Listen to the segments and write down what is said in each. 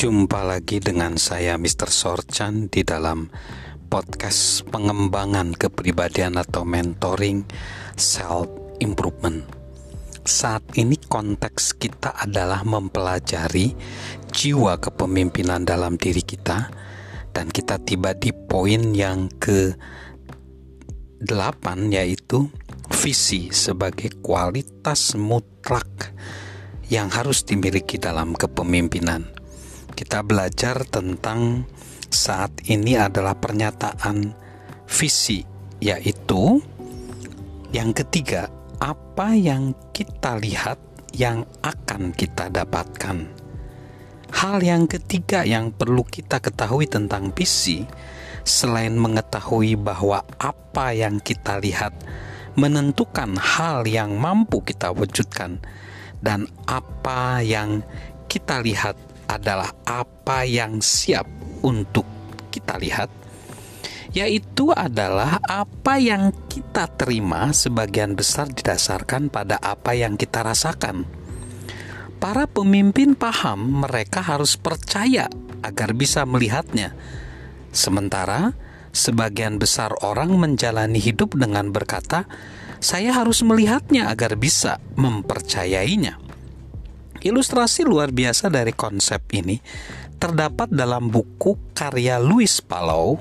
Jumpa lagi dengan saya Mr. Sorchan di dalam podcast pengembangan kepribadian atau mentoring self improvement. Saat ini konteks kita adalah mempelajari jiwa kepemimpinan dalam diri kita dan kita tiba di poin yang ke 8 yaitu visi sebagai kualitas mutlak yang harus dimiliki dalam kepemimpinan kita belajar tentang saat ini adalah pernyataan visi, yaitu yang ketiga, apa yang kita lihat yang akan kita dapatkan. Hal yang ketiga yang perlu kita ketahui tentang visi, selain mengetahui bahwa apa yang kita lihat menentukan hal yang mampu kita wujudkan, dan apa yang kita lihat adalah apa yang siap untuk kita lihat, yaitu adalah apa yang kita terima sebagian besar didasarkan pada apa yang kita rasakan. Para pemimpin paham mereka harus percaya agar bisa melihatnya, sementara sebagian besar orang menjalani hidup dengan berkata, "Saya harus melihatnya agar bisa mempercayainya." Ilustrasi luar biasa dari konsep ini terdapat dalam buku karya Louis Palou,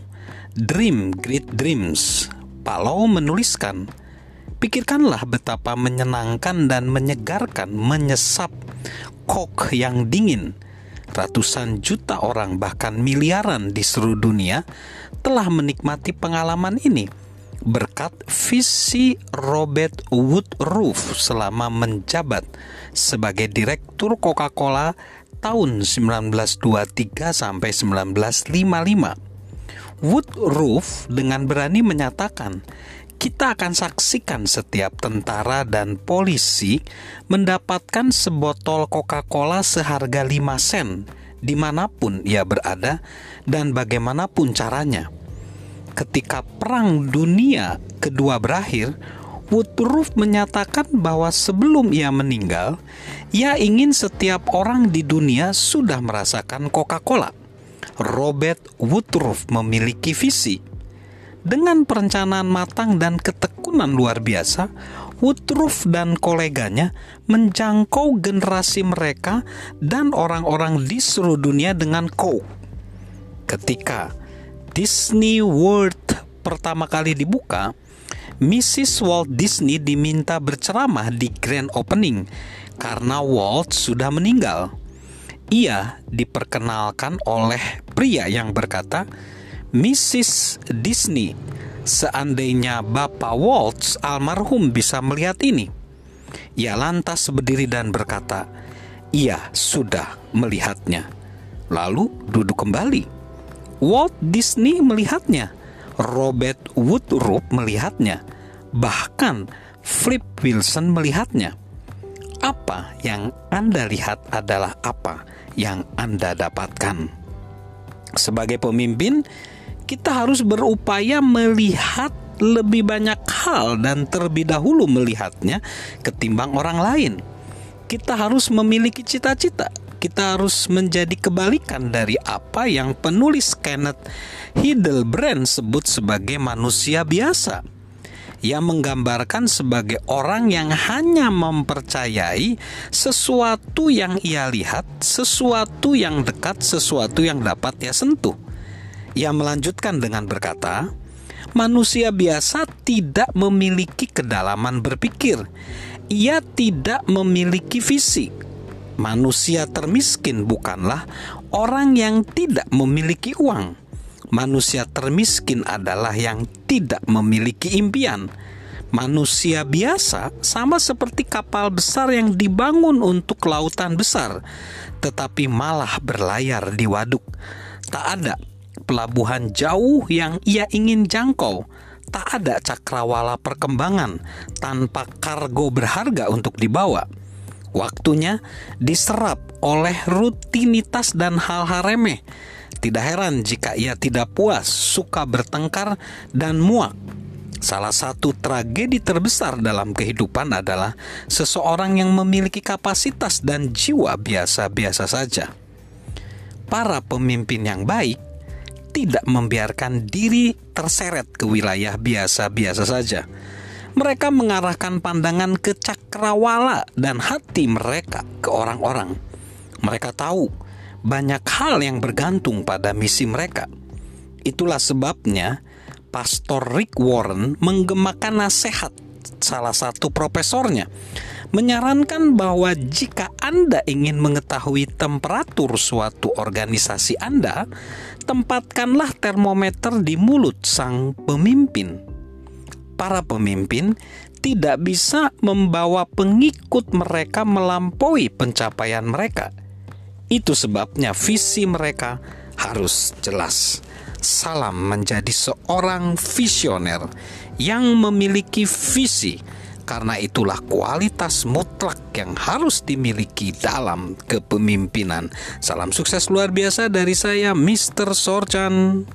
Dream Great Dreams. Palou menuliskan, Pikirkanlah betapa menyenangkan dan menyegarkan menyesap kok yang dingin. Ratusan juta orang bahkan miliaran di seluruh dunia telah menikmati pengalaman ini berkat visi Robert Woodruff selama menjabat sebagai direktur Coca-Cola tahun 1923 sampai 1955. Woodruff dengan berani menyatakan, kita akan saksikan setiap tentara dan polisi mendapatkan sebotol Coca-Cola seharga 5 sen di mana pun ia berada dan bagaimanapun caranya ketika Perang Dunia Kedua berakhir, Woodruff menyatakan bahwa sebelum ia meninggal, ia ingin setiap orang di dunia sudah merasakan Coca-Cola. Robert Woodruff memiliki visi. Dengan perencanaan matang dan ketekunan luar biasa, Woodruff dan koleganya menjangkau generasi mereka dan orang-orang di seluruh dunia dengan Coke. Ketika Disney World pertama kali dibuka, Mrs. Walt Disney diminta berceramah di grand opening karena Walt sudah meninggal. Ia diperkenalkan oleh pria yang berkata, "Mrs. Disney, seandainya Bapak Walt almarhum bisa melihat ini." Ia lantas berdiri dan berkata, "Ia sudah melihatnya." Lalu duduk kembali. Walt Disney melihatnya, Robert Woodruff melihatnya, bahkan Flip Wilson melihatnya. Apa yang Anda lihat adalah apa yang Anda dapatkan. Sebagai pemimpin, kita harus berupaya melihat lebih banyak hal dan terlebih dahulu melihatnya ketimbang orang lain. Kita harus memiliki cita-cita, kita harus menjadi kebalikan dari apa yang penulis Kenneth Hiddelbrand sebut sebagai manusia biasa yang menggambarkan sebagai orang yang hanya mempercayai sesuatu yang ia lihat, sesuatu yang dekat, sesuatu yang dapat ia sentuh. Ia melanjutkan dengan berkata, manusia biasa tidak memiliki kedalaman berpikir. Ia tidak memiliki visi, manusia termiskin bukanlah orang yang tidak memiliki uang. Manusia termiskin adalah yang tidak memiliki impian. Manusia biasa sama seperti kapal besar yang dibangun untuk lautan besar, tetapi malah berlayar di waduk. Tak ada pelabuhan jauh yang ia ingin jangkau. Tak ada cakrawala perkembangan tanpa kargo berharga untuk dibawa Waktunya diserap oleh rutinitas dan hal-hal remeh. Tidak heran jika ia tidak puas, suka bertengkar, dan muak. Salah satu tragedi terbesar dalam kehidupan adalah seseorang yang memiliki kapasitas dan jiwa biasa-biasa saja. para pemimpin yang baik tidak membiarkan diri terseret ke wilayah biasa-biasa saja. Mereka mengarahkan pandangan ke cakrawala dan hati mereka ke orang-orang. Mereka tahu banyak hal yang bergantung pada misi mereka. Itulah sebabnya Pastor Rick Warren menggemakan nasihat salah satu profesornya menyarankan bahwa jika Anda ingin mengetahui temperatur suatu organisasi Anda, tempatkanlah termometer di mulut sang pemimpin. Para pemimpin tidak bisa membawa pengikut mereka melampaui pencapaian mereka. Itu sebabnya visi mereka harus jelas. Salam menjadi seorang visioner yang memiliki visi karena itulah kualitas mutlak yang harus dimiliki dalam kepemimpinan. Salam sukses luar biasa dari saya, Mr. Sorchan.